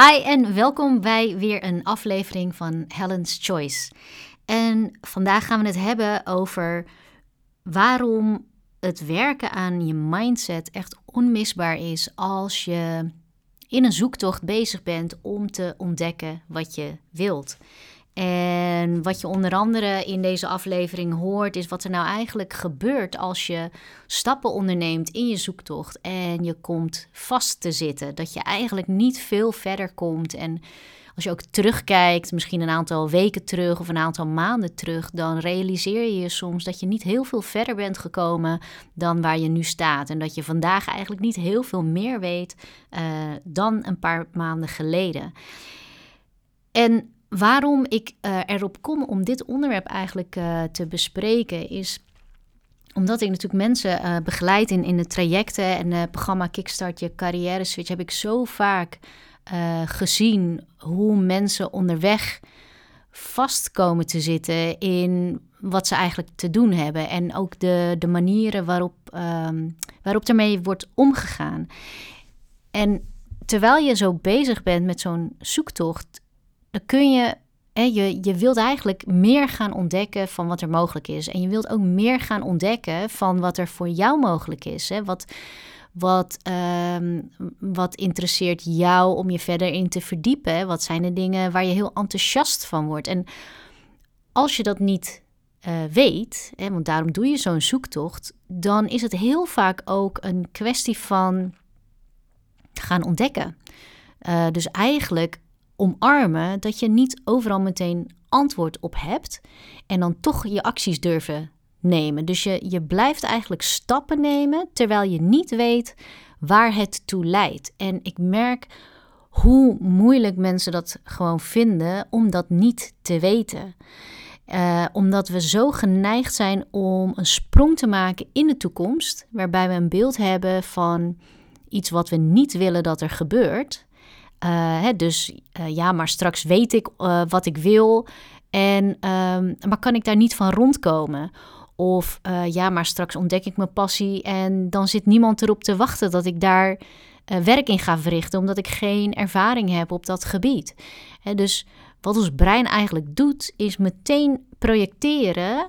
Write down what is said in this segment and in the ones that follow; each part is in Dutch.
Hi en welkom bij weer een aflevering van Helen's Choice. En vandaag gaan we het hebben over waarom het werken aan je mindset echt onmisbaar is als je in een zoektocht bezig bent om te ontdekken wat je wilt. En wat je onder andere in deze aflevering hoort, is wat er nou eigenlijk gebeurt als je stappen onderneemt in je zoektocht en je komt vast te zitten. Dat je eigenlijk niet veel verder komt. En als je ook terugkijkt, misschien een aantal weken terug of een aantal maanden terug, dan realiseer je je soms dat je niet heel veel verder bent gekomen dan waar je nu staat. En dat je vandaag eigenlijk niet heel veel meer weet uh, dan een paar maanden geleden. En waarom ik uh, erop kom om dit onderwerp eigenlijk uh, te bespreken is omdat ik natuurlijk mensen uh, begeleid in, in de trajecten en het programma Kickstart je carrière switch, heb ik zo vaak gezien hoe mensen onderweg vast komen te zitten in wat ze eigenlijk te doen hebben. En ook de, de manieren waarop, um, waarop ermee wordt omgegaan. En terwijl je zo bezig bent met zo'n zoektocht, kun je, hè, je, je wilt eigenlijk meer gaan ontdekken van wat er mogelijk is. En je wilt ook meer gaan ontdekken van wat er voor jou mogelijk is. Hè? Wat, wat, um, wat interesseert jou om je verder in te verdiepen? Wat zijn de dingen waar je heel enthousiast van wordt? En als je dat niet uh, weet, hè, want daarom doe je zo'n zoektocht, dan is het heel vaak ook een kwestie van gaan ontdekken. Uh, dus eigenlijk omarmen dat je niet overal meteen antwoord op hebt en dan toch je acties durven nemen. Dus je, je blijft eigenlijk stappen nemen terwijl je niet weet waar het toe leidt. En ik merk hoe moeilijk mensen dat gewoon vinden om dat niet te weten. Uh, omdat we zo geneigd zijn om een sprong te maken in de toekomst, waarbij we een beeld hebben van iets wat we niet willen dat er gebeurt. Uh, hè, dus uh, ja, maar straks weet ik uh, wat ik wil. En, um, maar kan ik daar niet van rondkomen? Of ja, maar straks ontdek ik mijn passie en dan zit niemand erop te wachten dat ik daar werk in ga verrichten, omdat ik geen ervaring heb op dat gebied. Hè, dus wat ons brein eigenlijk doet, is meteen projecteren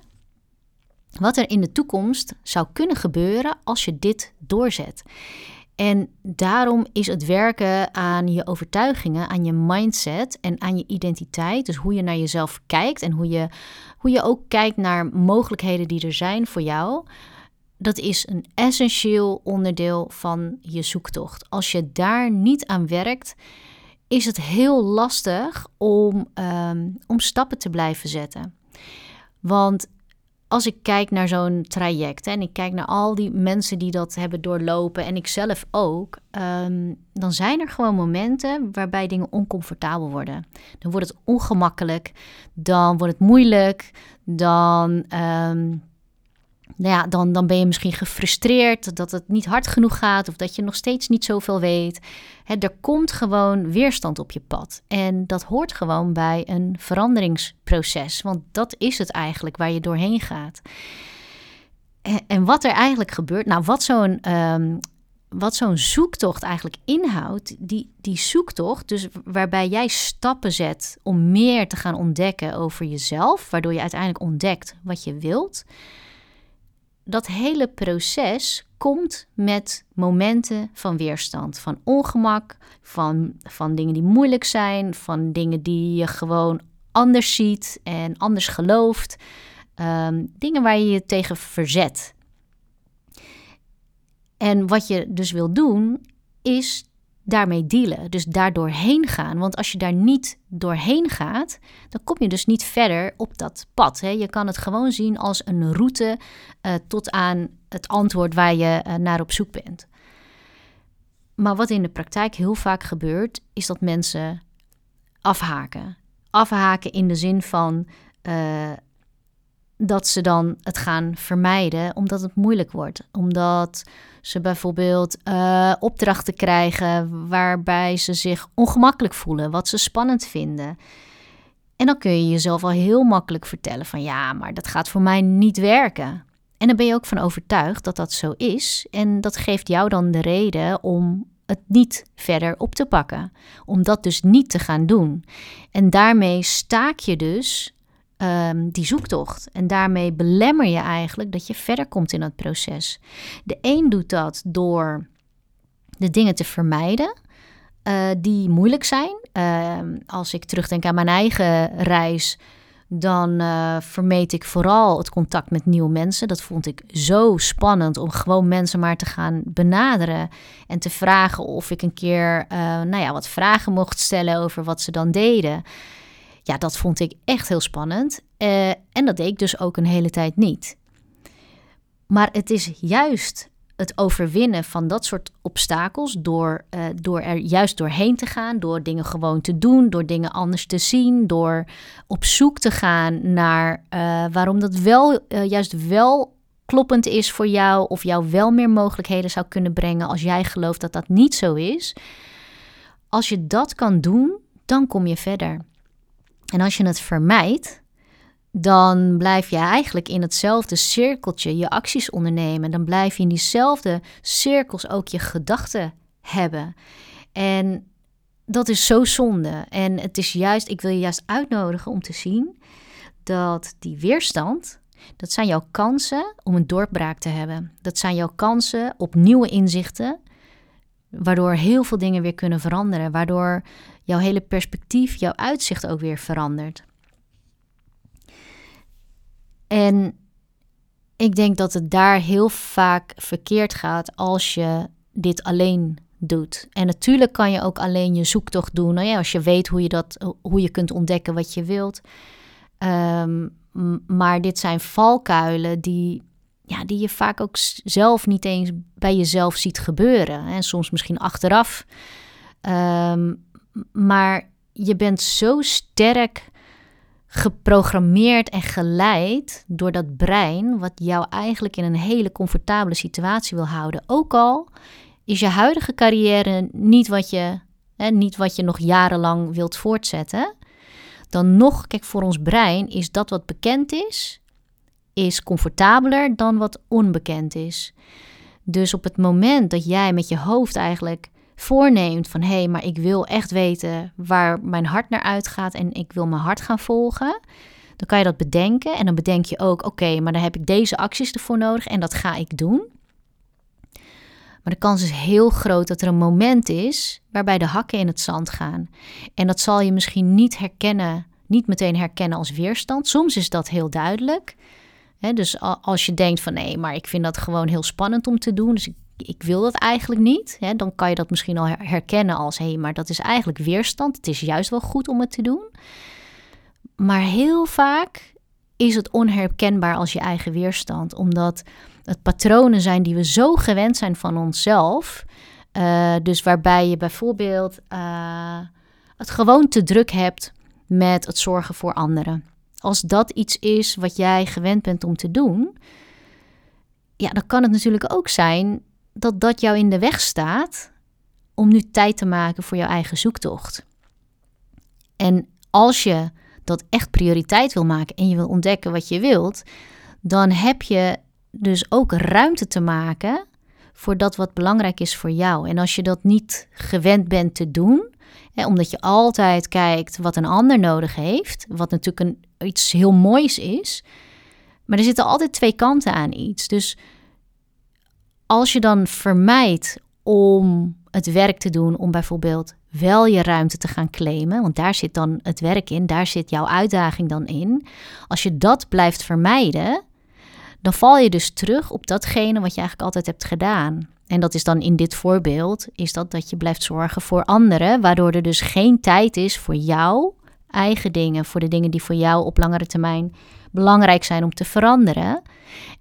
wat er in de toekomst zou kunnen gebeuren als je dit doorzet. En daarom is het werken aan je overtuigingen, aan je mindset en aan je identiteit, dus hoe je naar jezelf kijkt en hoe je, hoe je ook kijkt naar mogelijkheden die er zijn voor jou, dat is een essentieel onderdeel van je zoektocht. Als je daar niet aan werkt, is het heel lastig om, um, om stappen te blijven zetten. Want als ik kijk naar zo'n traject en ik kijk naar al die mensen die dat hebben doorlopen en ik zelf ook, um, dan zijn er gewoon momenten waarbij dingen oncomfortabel worden. Dan wordt het ongemakkelijk, dan wordt het moeilijk, dan um, nou ja, dan, dan ben je misschien gefrustreerd dat het niet hard genoeg gaat of dat je nog steeds niet zoveel weet. er komt gewoon weerstand op je pad. En dat hoort gewoon bij een veranderingsproces, want dat is het eigenlijk waar je doorheen gaat. En, en wat er eigenlijk gebeurt, nou, wat zo'n um, wat zo'n zoektocht eigenlijk inhoudt, die, die zoektocht, dus waarbij jij stappen zet om meer te gaan ontdekken over jezelf, waardoor je uiteindelijk ontdekt wat je wilt dat hele proces komt met momenten van weerstand, van ongemak, van, van dingen die moeilijk zijn, van dingen die je gewoon anders ziet en anders gelooft, um, dingen waar je je tegen verzet. En wat je dus wil doen, is daarmee dealen. Dus daar doorheen gaan. Want als je daar niet doorheen gaat, dan kom je dus niet verder op dat pad. Hè. Je kan het gewoon zien als een route uh, tot aan het antwoord waar je uh, naar op zoek bent. Maar wat in de praktijk heel vaak gebeurt, is dat mensen afhaken. Afhaken in de zin van uh, dat ze dan het gaan vermijden omdat het moeilijk wordt. Omdat ze bijvoorbeeld uh, opdrachten krijgen waarbij ze zich ongemakkelijk voelen, wat ze spannend vinden. En dan kun je jezelf al heel makkelijk vertellen van ja, maar dat gaat voor mij niet werken. En dan ben je ook van overtuigd dat dat zo is. En dat geeft jou dan de reden om het niet verder op te pakken. Om dat dus niet te gaan doen. En daarmee staak je dus um, die zoektocht. En daarmee belemmer je eigenlijk dat je verder komt in dat proces. De een doet dat door de dingen te vermijden. Uh, die moeilijk zijn. Uh, als ik terugdenk aan mijn eigen reis, dan uh, vermeed ik vooral het contact met nieuwe mensen. Dat vond ik zo spannend om gewoon mensen maar te gaan benaderen en te vragen of ik een keer uh, nou ja, wat vragen mocht stellen over wat ze dan deden. Ja, dat vond ik echt heel spannend. Uh, en dat deed ik dus ook een hele tijd niet. Maar het is juist het overwinnen van dat soort obstakels door, uh, door er juist doorheen te gaan, door dingen gewoon te doen, door dingen anders te zien, door op zoek te gaan naar uh, waarom dat wel juist wel kloppend is voor jou of jou wel meer mogelijkheden zou kunnen brengen als jij gelooft dat dat niet zo is. Als je dat kan doen, dan kom je verder. En als je het vermijdt, dan blijf je eigenlijk in hetzelfde cirkeltje je acties ondernemen. Dan blijf je in diezelfde cirkels ook je gedachten hebben. En dat is zo zonde. En het is juist, ik wil je juist uitnodigen om te zien dat die weerstand, dat zijn jouw kansen om een doorbraak te hebben. Dat zijn jouw kansen op nieuwe inzichten, waardoor heel veel dingen weer kunnen veranderen, waardoor jouw hele perspectief, jouw uitzicht ook weer verandert. En ik denk dat het daar heel vaak verkeerd gaat als je dit alleen doet. En natuurlijk kan je ook alleen je zoektocht doen. Nou ja, als je weet hoe je, dat, hoe je kunt ontdekken wat je wilt. Um, maar dit zijn valkuilen die, ja, die je vaak ook zelf niet eens bij jezelf ziet gebeuren. En soms misschien achteraf. Um, maar je bent zo sterk geprogrammeerd en geleid door dat brein, wat jou eigenlijk in een hele comfortabele situatie wil houden. Ook al is je huidige carrière niet wat je, hè, niet wat je nog jarenlang wilt voortzetten. Dan nog, kijk, voor ons brein is dat wat bekend is, is comfortabeler dan wat onbekend is. Dus op het moment dat jij met je hoofd eigenlijk voorneemt van hé, hey, maar ik wil echt weten waar mijn hart naar uitgaat en ik wil mijn hart gaan volgen, dan kan je dat bedenken en dan bedenk je ook oké, maar dan heb ik deze acties ervoor nodig en dat ga ik doen. Maar de kans is heel groot dat er een moment is waarbij de hakken in het zand gaan. En dat zal je misschien niet herkennen, niet meteen herkennen als weerstand. Soms is dat heel duidelijk. dus als je denkt van nee, maar ik vind dat gewoon heel spannend om te doen. Dus ik ik wil dat eigenlijk niet. Hè, dan kan je dat misschien al herkennen als hé, hey, maar dat is eigenlijk weerstand. Het is juist wel goed om het te doen. Maar heel vaak is het onherkenbaar als je eigen weerstand, omdat het patronen zijn die we zo gewend zijn van onszelf. Uh, dus waarbij je bijvoorbeeld uh, het gewoon te druk hebt met het zorgen voor anderen. Als dat iets is wat jij gewend bent om te doen, ja, dan kan het natuurlijk ook zijn dat dat jou in de weg staat om nu tijd te maken voor jouw eigen zoektocht. En als je dat echt prioriteit wil maken en je wil ontdekken wat je wilt, dan heb je dus ook ruimte te maken voor dat wat belangrijk is voor jou. En als je dat niet gewend bent te doen, hè, omdat je altijd kijkt wat een ander nodig heeft, wat natuurlijk een, iets heel moois is, maar er zitten altijd twee kanten aan iets. Dus als je dan vermijdt om het werk te doen, om bijvoorbeeld wel je ruimte te gaan claimen, want daar zit dan het werk in, daar zit jouw uitdaging dan in. Als je dat blijft vermijden, dan val je dus terug op datgene wat je eigenlijk altijd hebt gedaan. En dat is dan in dit voorbeeld, is dat dat je blijft zorgen voor anderen, waardoor er dus geen tijd is voor jouw eigen dingen, voor de dingen die voor jou op langere termijn belangrijk zijn om te veranderen.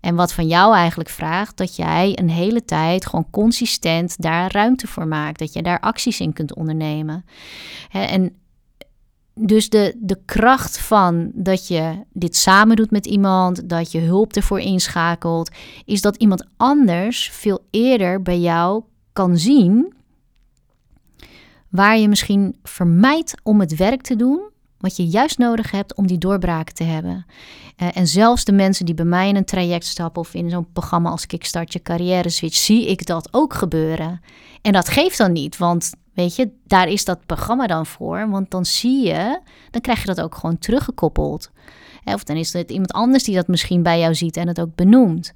En wat van jou eigenlijk vraagt dat jij een hele tijd gewoon consistent daar ruimte voor maakt. Dat je daar acties in kunt ondernemen. En dus de, de kracht van dat je dit samen doet met iemand, dat je hulp ervoor inschakelt, is dat iemand anders veel eerder bij jou kan zien waar je misschien vermijdt om het werk te doen wat je juist nodig hebt om die doorbraken te hebben. Uh, en zelfs de mensen die bij mij in een traject stappen of in zo'n programma als Kickstart je carrière switch, zie ik dat ook gebeuren. En dat geeft dan niet, want weet je, daar is dat programma dan voor. Want dan zie je, dan krijg je dat ook gewoon teruggekoppeld. Of dan is het iemand anders die dat misschien bij jou ziet en het ook benoemt.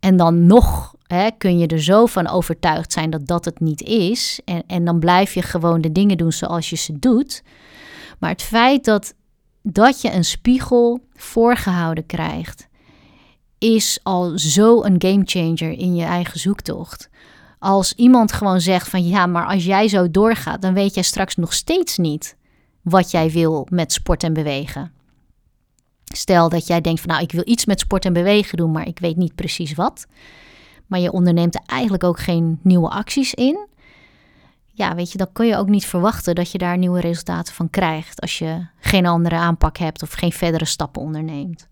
En dan nog hè, kun je er zo van overtuigd zijn dat dat het niet is. En, en dan blijf je gewoon de dingen doen zoals je ze doet. Maar het feit dat, dat je een spiegel voorgehouden krijgt, is al zo een gamechanger in je eigen zoektocht. Als iemand gewoon zegt van ja, maar als jij zo doorgaat, dan weet jij straks nog steeds niet wat jij wil met sport en bewegen. Stel dat jij denkt van nou, ik wil iets met sport en bewegen doen, maar ik weet niet precies wat. Maar je onderneemt er eigenlijk ook geen nieuwe acties in. Ja, weet je, dan kun je ook niet verwachten dat je daar nieuwe resultaten van krijgt als je geen andere aanpak hebt of geen verdere stappen onderneemt.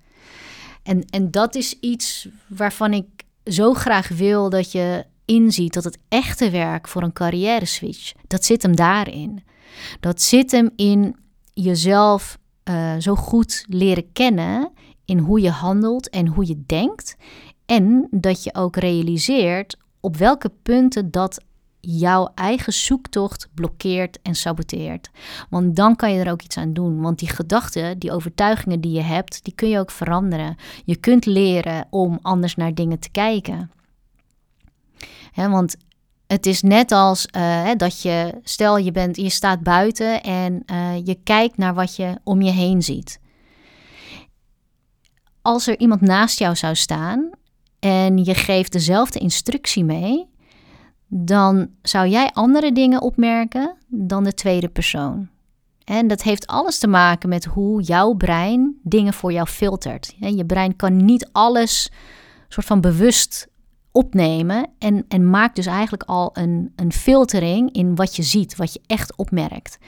En, en dat is iets waarvan ik zo graag wil dat je inziet dat het echte werk voor een carrière switch, dat zit hem daarin. Dat zit hem in jezelf uh, zo goed leren kennen in hoe je handelt en hoe je denkt. En dat je ook realiseert op welke punten dat jouw eigen zoektocht blokkeert en saboteert. Want dan kan je er ook iets aan doen. Want die gedachten, die overtuigingen die je hebt, die kun je ook veranderen. Je kunt leren om anders naar dingen te kijken. want het is net als uh, dat je, stel je, bent, je staat buiten en uh, je kijkt naar wat je om je heen ziet. Als er iemand naast jou zou staan en je geeft dezelfde instructie mee, dan zou jij andere dingen opmerken dan de tweede persoon. En dat heeft alles te maken met hoe jouw brein dingen voor jou filtert. Je brein kan niet alles soort van bewust opnemen en, en maakt dus eigenlijk al een, een filtering in wat je ziet, wat je echt opmerkt.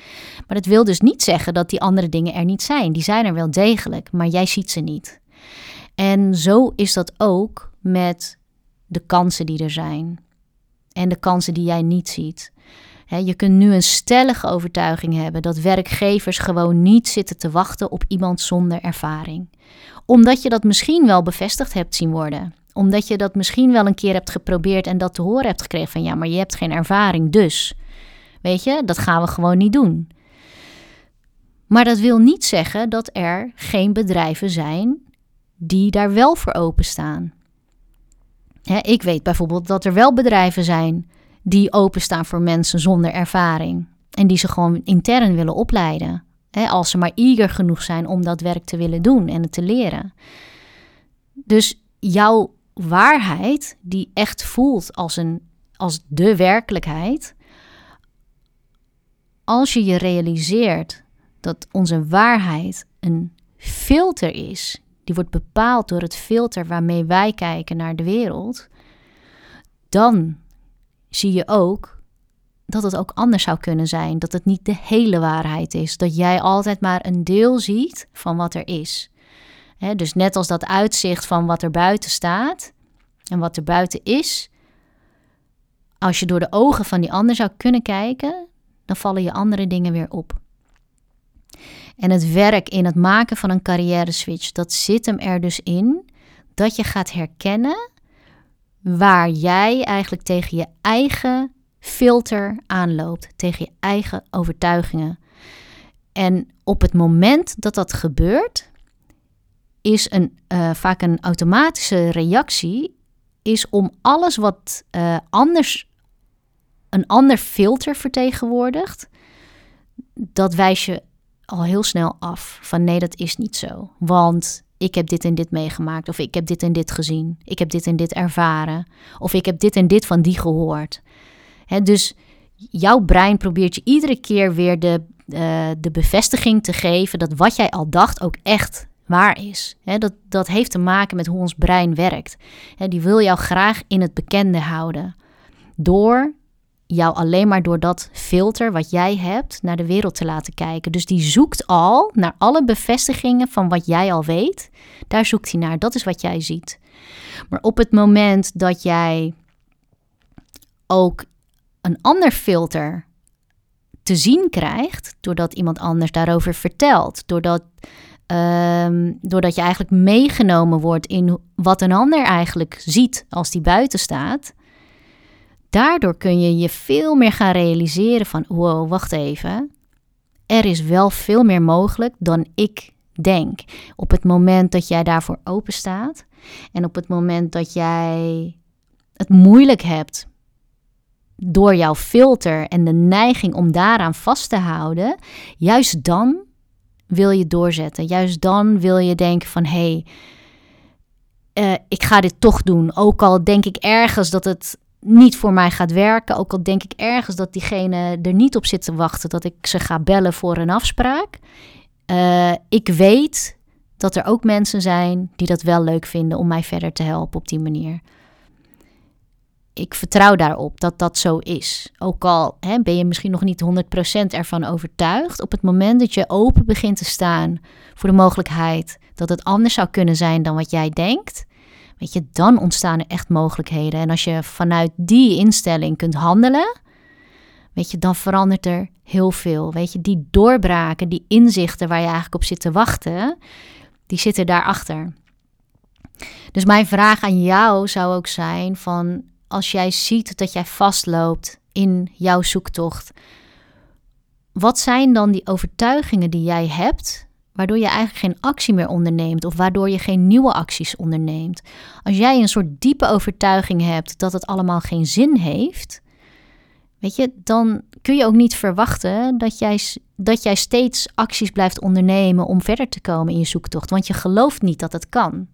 Maar dat wil dus niet zeggen dat die andere dingen er niet zijn. Die zijn er wel degelijk, maar jij ziet ze niet. En zo is dat ook met de kansen die er zijn en de kansen die jij niet ziet. je kunt nu een stellige overtuiging hebben dat werkgevers gewoon niet zitten te wachten op iemand zonder ervaring. Omdat je dat misschien wel bevestigd hebt zien worden omdat je dat misschien wel een keer hebt geprobeerd en dat te horen hebt gekregen van ja, maar je hebt geen ervaring, dus. Weet je, dat gaan we gewoon niet doen. Maar dat wil niet zeggen dat er geen bedrijven zijn die daar wel voor openstaan. Hè, ik weet bijvoorbeeld dat er wel bedrijven zijn die openstaan voor mensen zonder ervaring. En die ze gewoon intern willen opleiden. Hè, als ze maar eager genoeg zijn om dat werk te willen doen en het te leren. Dus jouw waarheid die echt voelt als, een, als de werkelijkheid, als je je realiseert dat onze waarheid een filter is, die wordt bepaald door het filter waarmee wij kijken naar de wereld, dan zie je ook dat het ook anders zou kunnen zijn. Dat het niet de hele waarheid is. Dat jij altijd maar een deel ziet van wat er is dus net als dat uitzicht van wat er buiten staat en wat er buiten is, als je door de ogen van die ander zou kunnen kijken, dan vallen je andere dingen weer op. En het werk in het maken van een carrière switch, dat zit hem er dus in dat je gaat herkennen waar jij eigenlijk tegen je eigen filter aanloopt, tegen je eigen overtuigingen. En op het moment dat dat gebeurt, is een, uh, vaak een automatische reactie, is om alles wat uh, anders, een ander filter vertegenwoordigt, dat wijs je al heel snel af. Van nee, dat is niet zo. Want ik heb dit en dit meegemaakt, of ik heb dit en dit gezien, ik heb dit en dit ervaren, of ik heb dit en dit van die gehoord. Hè, dus jouw brein probeert je iedere keer weer de, uh, de bevestiging te geven dat wat jij al dacht ook echt waar is. dat, dat heeft te maken met hoe ons brein werkt. die wil jou graag in het bekende houden. Door jou alleen maar door dat filter wat jij hebt naar de wereld te laten kijken. Dus die zoekt al naar alle bevestigingen van wat jij al weet. Daar zoekt hij naar. Dat is wat jij ziet. Maar op het moment dat jij ook een ander filter te zien krijgt, doordat iemand anders daarover vertelt, doordat, ehm, doordat je eigenlijk meegenomen wordt in wat een ander eigenlijk ziet als die buiten staat, daardoor kun je je veel meer gaan realiseren van, wow, wacht even, er is wel veel meer mogelijk dan ik denk. Op het moment dat jij daarvoor open staat en op het moment dat jij het moeilijk hebt door jouw filter en de neiging om daaraan vast te houden, juist dan wil je doorzetten. Juist dan wil je denken van hé, hey, uh, ik ga dit toch doen. Ook al denk ik ergens dat het niet voor mij gaat werken. Ook al denk ik ergens dat diegene er niet op zit te wachten dat ik ze ga bellen voor een afspraak. Uh, ik weet dat er ook mensen zijn die dat wel leuk vinden om mij verder te helpen op die manier ik vertrouw daarop dat dat zo is. Ook al hè, ben je misschien nog niet 100% ervan overtuigd, op het moment dat je open begint te staan voor de mogelijkheid dat het anders zou kunnen zijn dan wat jij denkt, weet je, dan ontstaan er echt mogelijkheden. En als je vanuit die instelling kunt handelen, weet je, dan verandert er heel veel. Weet je, die doorbraken, die inzichten waar je eigenlijk op zit te wachten, die zitten daarachter. Dus mijn vraag aan jou zou ook zijn van als jij ziet dat jij vastloopt in jouw zoektocht, wat zijn dan die overtuigingen die jij hebt, waardoor je eigenlijk geen actie meer onderneemt of waardoor je geen nieuwe acties onderneemt? Als jij een soort diepe overtuiging hebt dat het allemaal geen zin heeft, weet je, dan kun je ook niet verwachten dat jij, dat jij steeds acties blijft ondernemen om verder te komen in je zoektocht, want je gelooft niet dat het kan.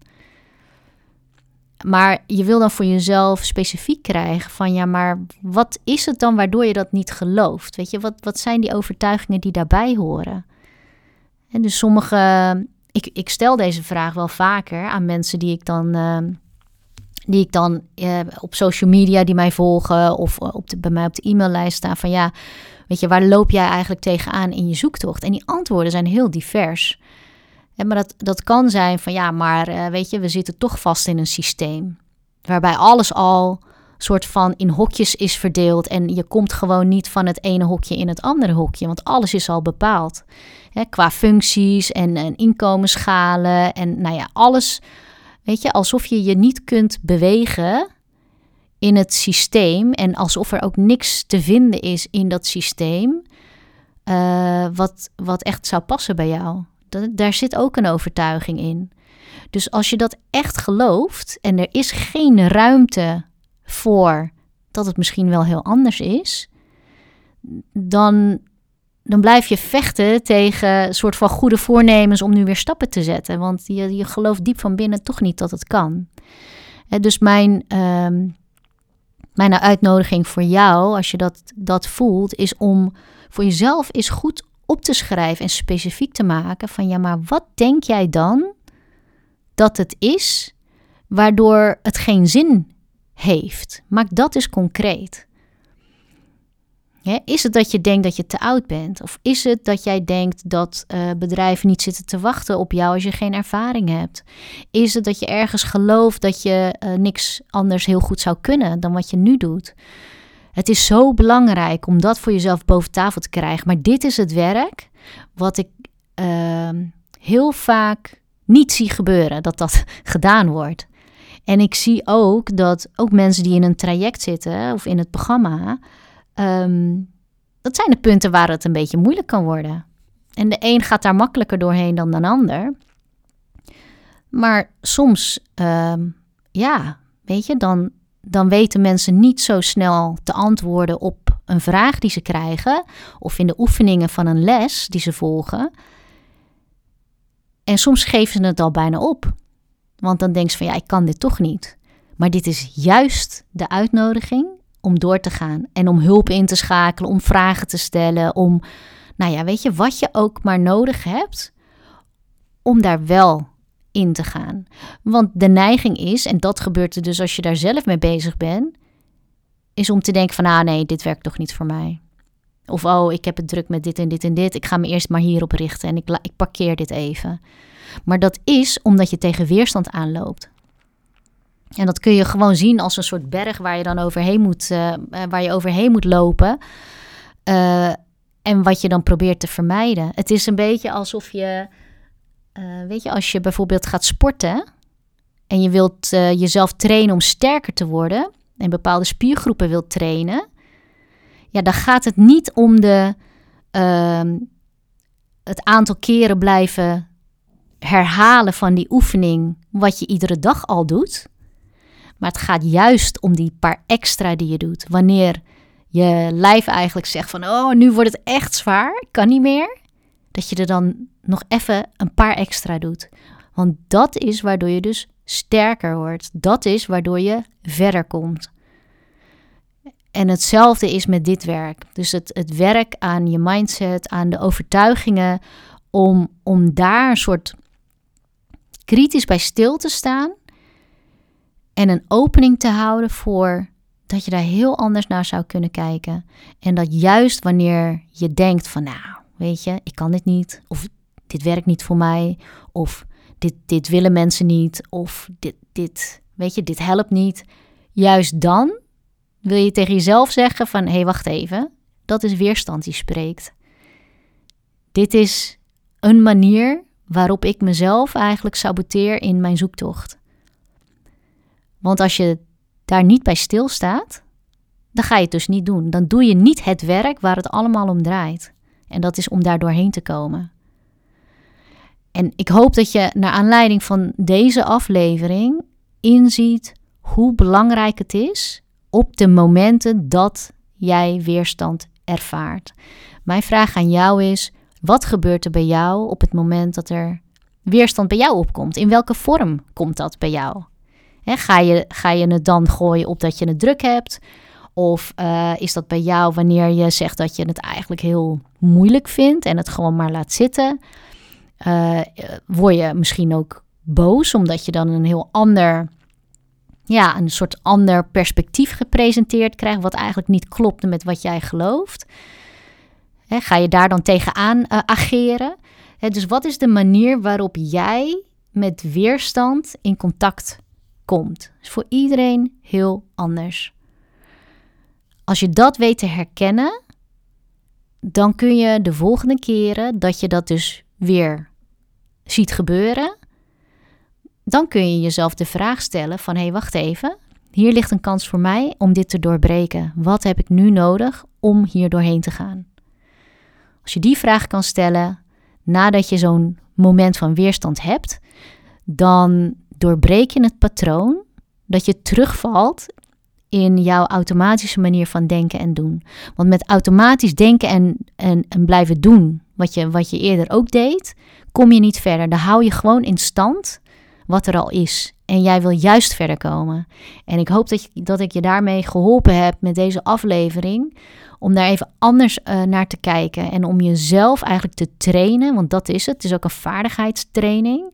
Maar je wil dan voor jezelf specifiek krijgen van ja, maar wat is het dan waardoor je dat niet gelooft? Weet je, wat, wat zijn die overtuigingen die daarbij horen? En dus sommige, ik, ik stel deze vraag wel vaker aan mensen die ik dan, uh, die ik dan uh, op social media die mij volgen of op de, bij mij op de e-maillijst staan van ja, weet je, waar loop jij eigenlijk tegenaan in je zoektocht? En die antwoorden zijn heel divers. Maar dat, dat kan zijn van ja, maar uh, weet je, we zitten toch vast in een systeem. Waarbij alles al soort van in hokjes is verdeeld. En je komt gewoon niet van het ene hokje in het andere hokje. Want alles is al bepaald. Hè, qua functies en, en inkomensschalen. En nou ja, alles. Weet je, alsof je je niet kunt bewegen in het systeem. En alsof er ook niks te vinden is in dat systeem. Uh, wat, wat echt zou passen bij jou daar zit ook een overtuiging in. Dus als je dat echt gelooft en er is geen ruimte voor dat het misschien wel heel anders is, dan, dan blijf je vechten tegen een soort van goede voornemens om nu weer stappen te zetten. Want je, je gelooft diep van binnen toch niet dat het kan. dus mijn, uh, mijn uitnodiging voor jou, als je dat, dat voelt, is om voor jezelf eens goed op te schrijven en specifiek te maken van ja, maar wat denk jij dan dat het is waardoor het geen zin heeft? Maak dat eens concreet. is het dat je denkt dat je te oud bent? Of is het dat jij denkt dat uh, bedrijven niet zitten te wachten op jou als je geen ervaring hebt? Is het dat je ergens gelooft dat je uh, niks anders heel goed zou kunnen dan wat je nu doet? Het is zo belangrijk om dat voor jezelf boven tafel te krijgen. Maar dit is het werk wat ik uh, heel vaak niet zie gebeuren, dat dat gedaan wordt. En ik zie ook dat ook mensen die in een traject zitten of in het programma, um, dat zijn de punten waar het een beetje moeilijk kan worden. En de een gaat daar makkelijker doorheen dan de ander. Maar soms, um, ja, weet je, dan, dan weten mensen niet zo snel te antwoorden op een vraag die ze krijgen of in de oefeningen van een les die ze volgen. En soms geven ze het al bijna op. Want dan denken ze van ja, ik kan dit toch niet. Maar dit is juist de uitnodiging om door te gaan en om hulp in te schakelen, om vragen te stellen, om, nou ja, weet je, wat je ook maar nodig hebt om daar wel in te gaan. Want de neiging is, en dat gebeurt er dus als je daar zelf mee bezig bent, is om te denken van, ah nee, dit werkt toch niet voor mij. Of, oh, ik heb het druk met dit en dit en dit. Ik ga me eerst maar hierop richten en ik, ik parkeer dit even. Maar dat is omdat je tegen weerstand aanloopt. En dat kun je gewoon zien als een soort berg waar je dan overheen moet, uh, waar je overheen moet lopen. Uh, en wat je dan probeert te vermijden. Het is een beetje alsof je, weet je, als je bijvoorbeeld gaat sporten en je wilt jezelf trainen om sterker te worden en bepaalde spiergroepen wilt trainen, ja, dan gaat het niet om de, uh, het aantal keren blijven herhalen van die oefening, wat je iedere dag al doet. Maar het gaat juist om die paar extra die je doet. Wanneer je lijf eigenlijk zegt van, oh, nu wordt het echt zwaar, ik kan niet meer. Dat je er dan nog even een paar extra doet. Want dat is waardoor je dus sterker wordt. Dat is waardoor je verder komt. En hetzelfde is met dit werk. Dus het, het werk aan je mindset, aan de overtuigingen, om, om daar een soort kritisch bij stil te staan en een opening te houden voor dat je daar heel anders naar zou kunnen kijken. En dat juist wanneer je denkt van nou, weet je, ik kan dit niet, of dit werkt niet voor mij, of dit, dit willen mensen niet, of dit, dit, weet je, dit helpt niet. Juist dan wil je tegen jezelf zeggen van hé, hey, wacht even, dat is weerstand die spreekt. Dit is een manier waarop ik mezelf eigenlijk saboteer in mijn zoektocht. Want als je daar niet bij stilstaat, dan ga je het dus niet doen. Dan doe je niet het werk waar het allemaal om draait. En dat is om daar doorheen te komen. En ik hoop dat je naar aanleiding van deze aflevering inziet hoe belangrijk het is op de momenten dat jij weerstand ervaart. Mijn vraag aan jou is: wat gebeurt er bij jou op het moment dat er weerstand bij jou opkomt? In welke vorm komt dat bij jou? ga, je, ga je het dan gooien op dat je het druk hebt? Of uh, is dat bij jou wanneer je zegt dat je het eigenlijk heel moeilijk vindt en het gewoon maar laat zitten? Uh, word je misschien ook boos omdat je dan een heel ander, ja, een soort ander perspectief gepresenteerd krijgt, wat eigenlijk niet klopt met wat jij gelooft? Ga je daar dan tegenaan uh, ageren? Dus wat is de manier waarop jij met weerstand in contact komt. is voor iedereen heel anders. Als je dat weet te herkennen, dan kun je de volgende keren dat je dat dus weer ziet gebeuren, dan kun je jezelf de vraag stellen van hé, hey, wacht even, hier ligt een kans voor mij om dit te doorbreken. Wat heb ik nu nodig om hier doorheen te gaan? Als je die vraag kan stellen nadat je zo'n moment van weerstand hebt, dan doorbreek je het patroon dat je terugvalt in jouw automatische manier van denken en doen. Want met automatisch denken en, en, en blijven doen wat je, wat je eerder ook deed, kom je niet verder. Dan hou je gewoon in stand wat er al is. En jij wil juist verder komen. En ik hoop dat, dat ik je daarmee geholpen heb met deze aflevering. Om daar even anders uh, naar te kijken. En om jezelf eigenlijk te trainen. Want dat is het. Het is ook een vaardigheidstraining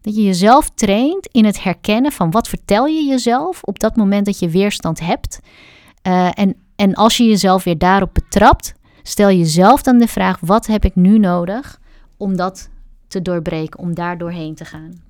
dat je jezelf traint in het herkennen van wat vertel je jezelf op dat moment dat je weerstand hebt. Uh, en, en als je jezelf weer daarop betrapt, stel jezelf dan de vraag: wat heb ik nu nodig om dat te doorbreken, om daar doorheen te gaan?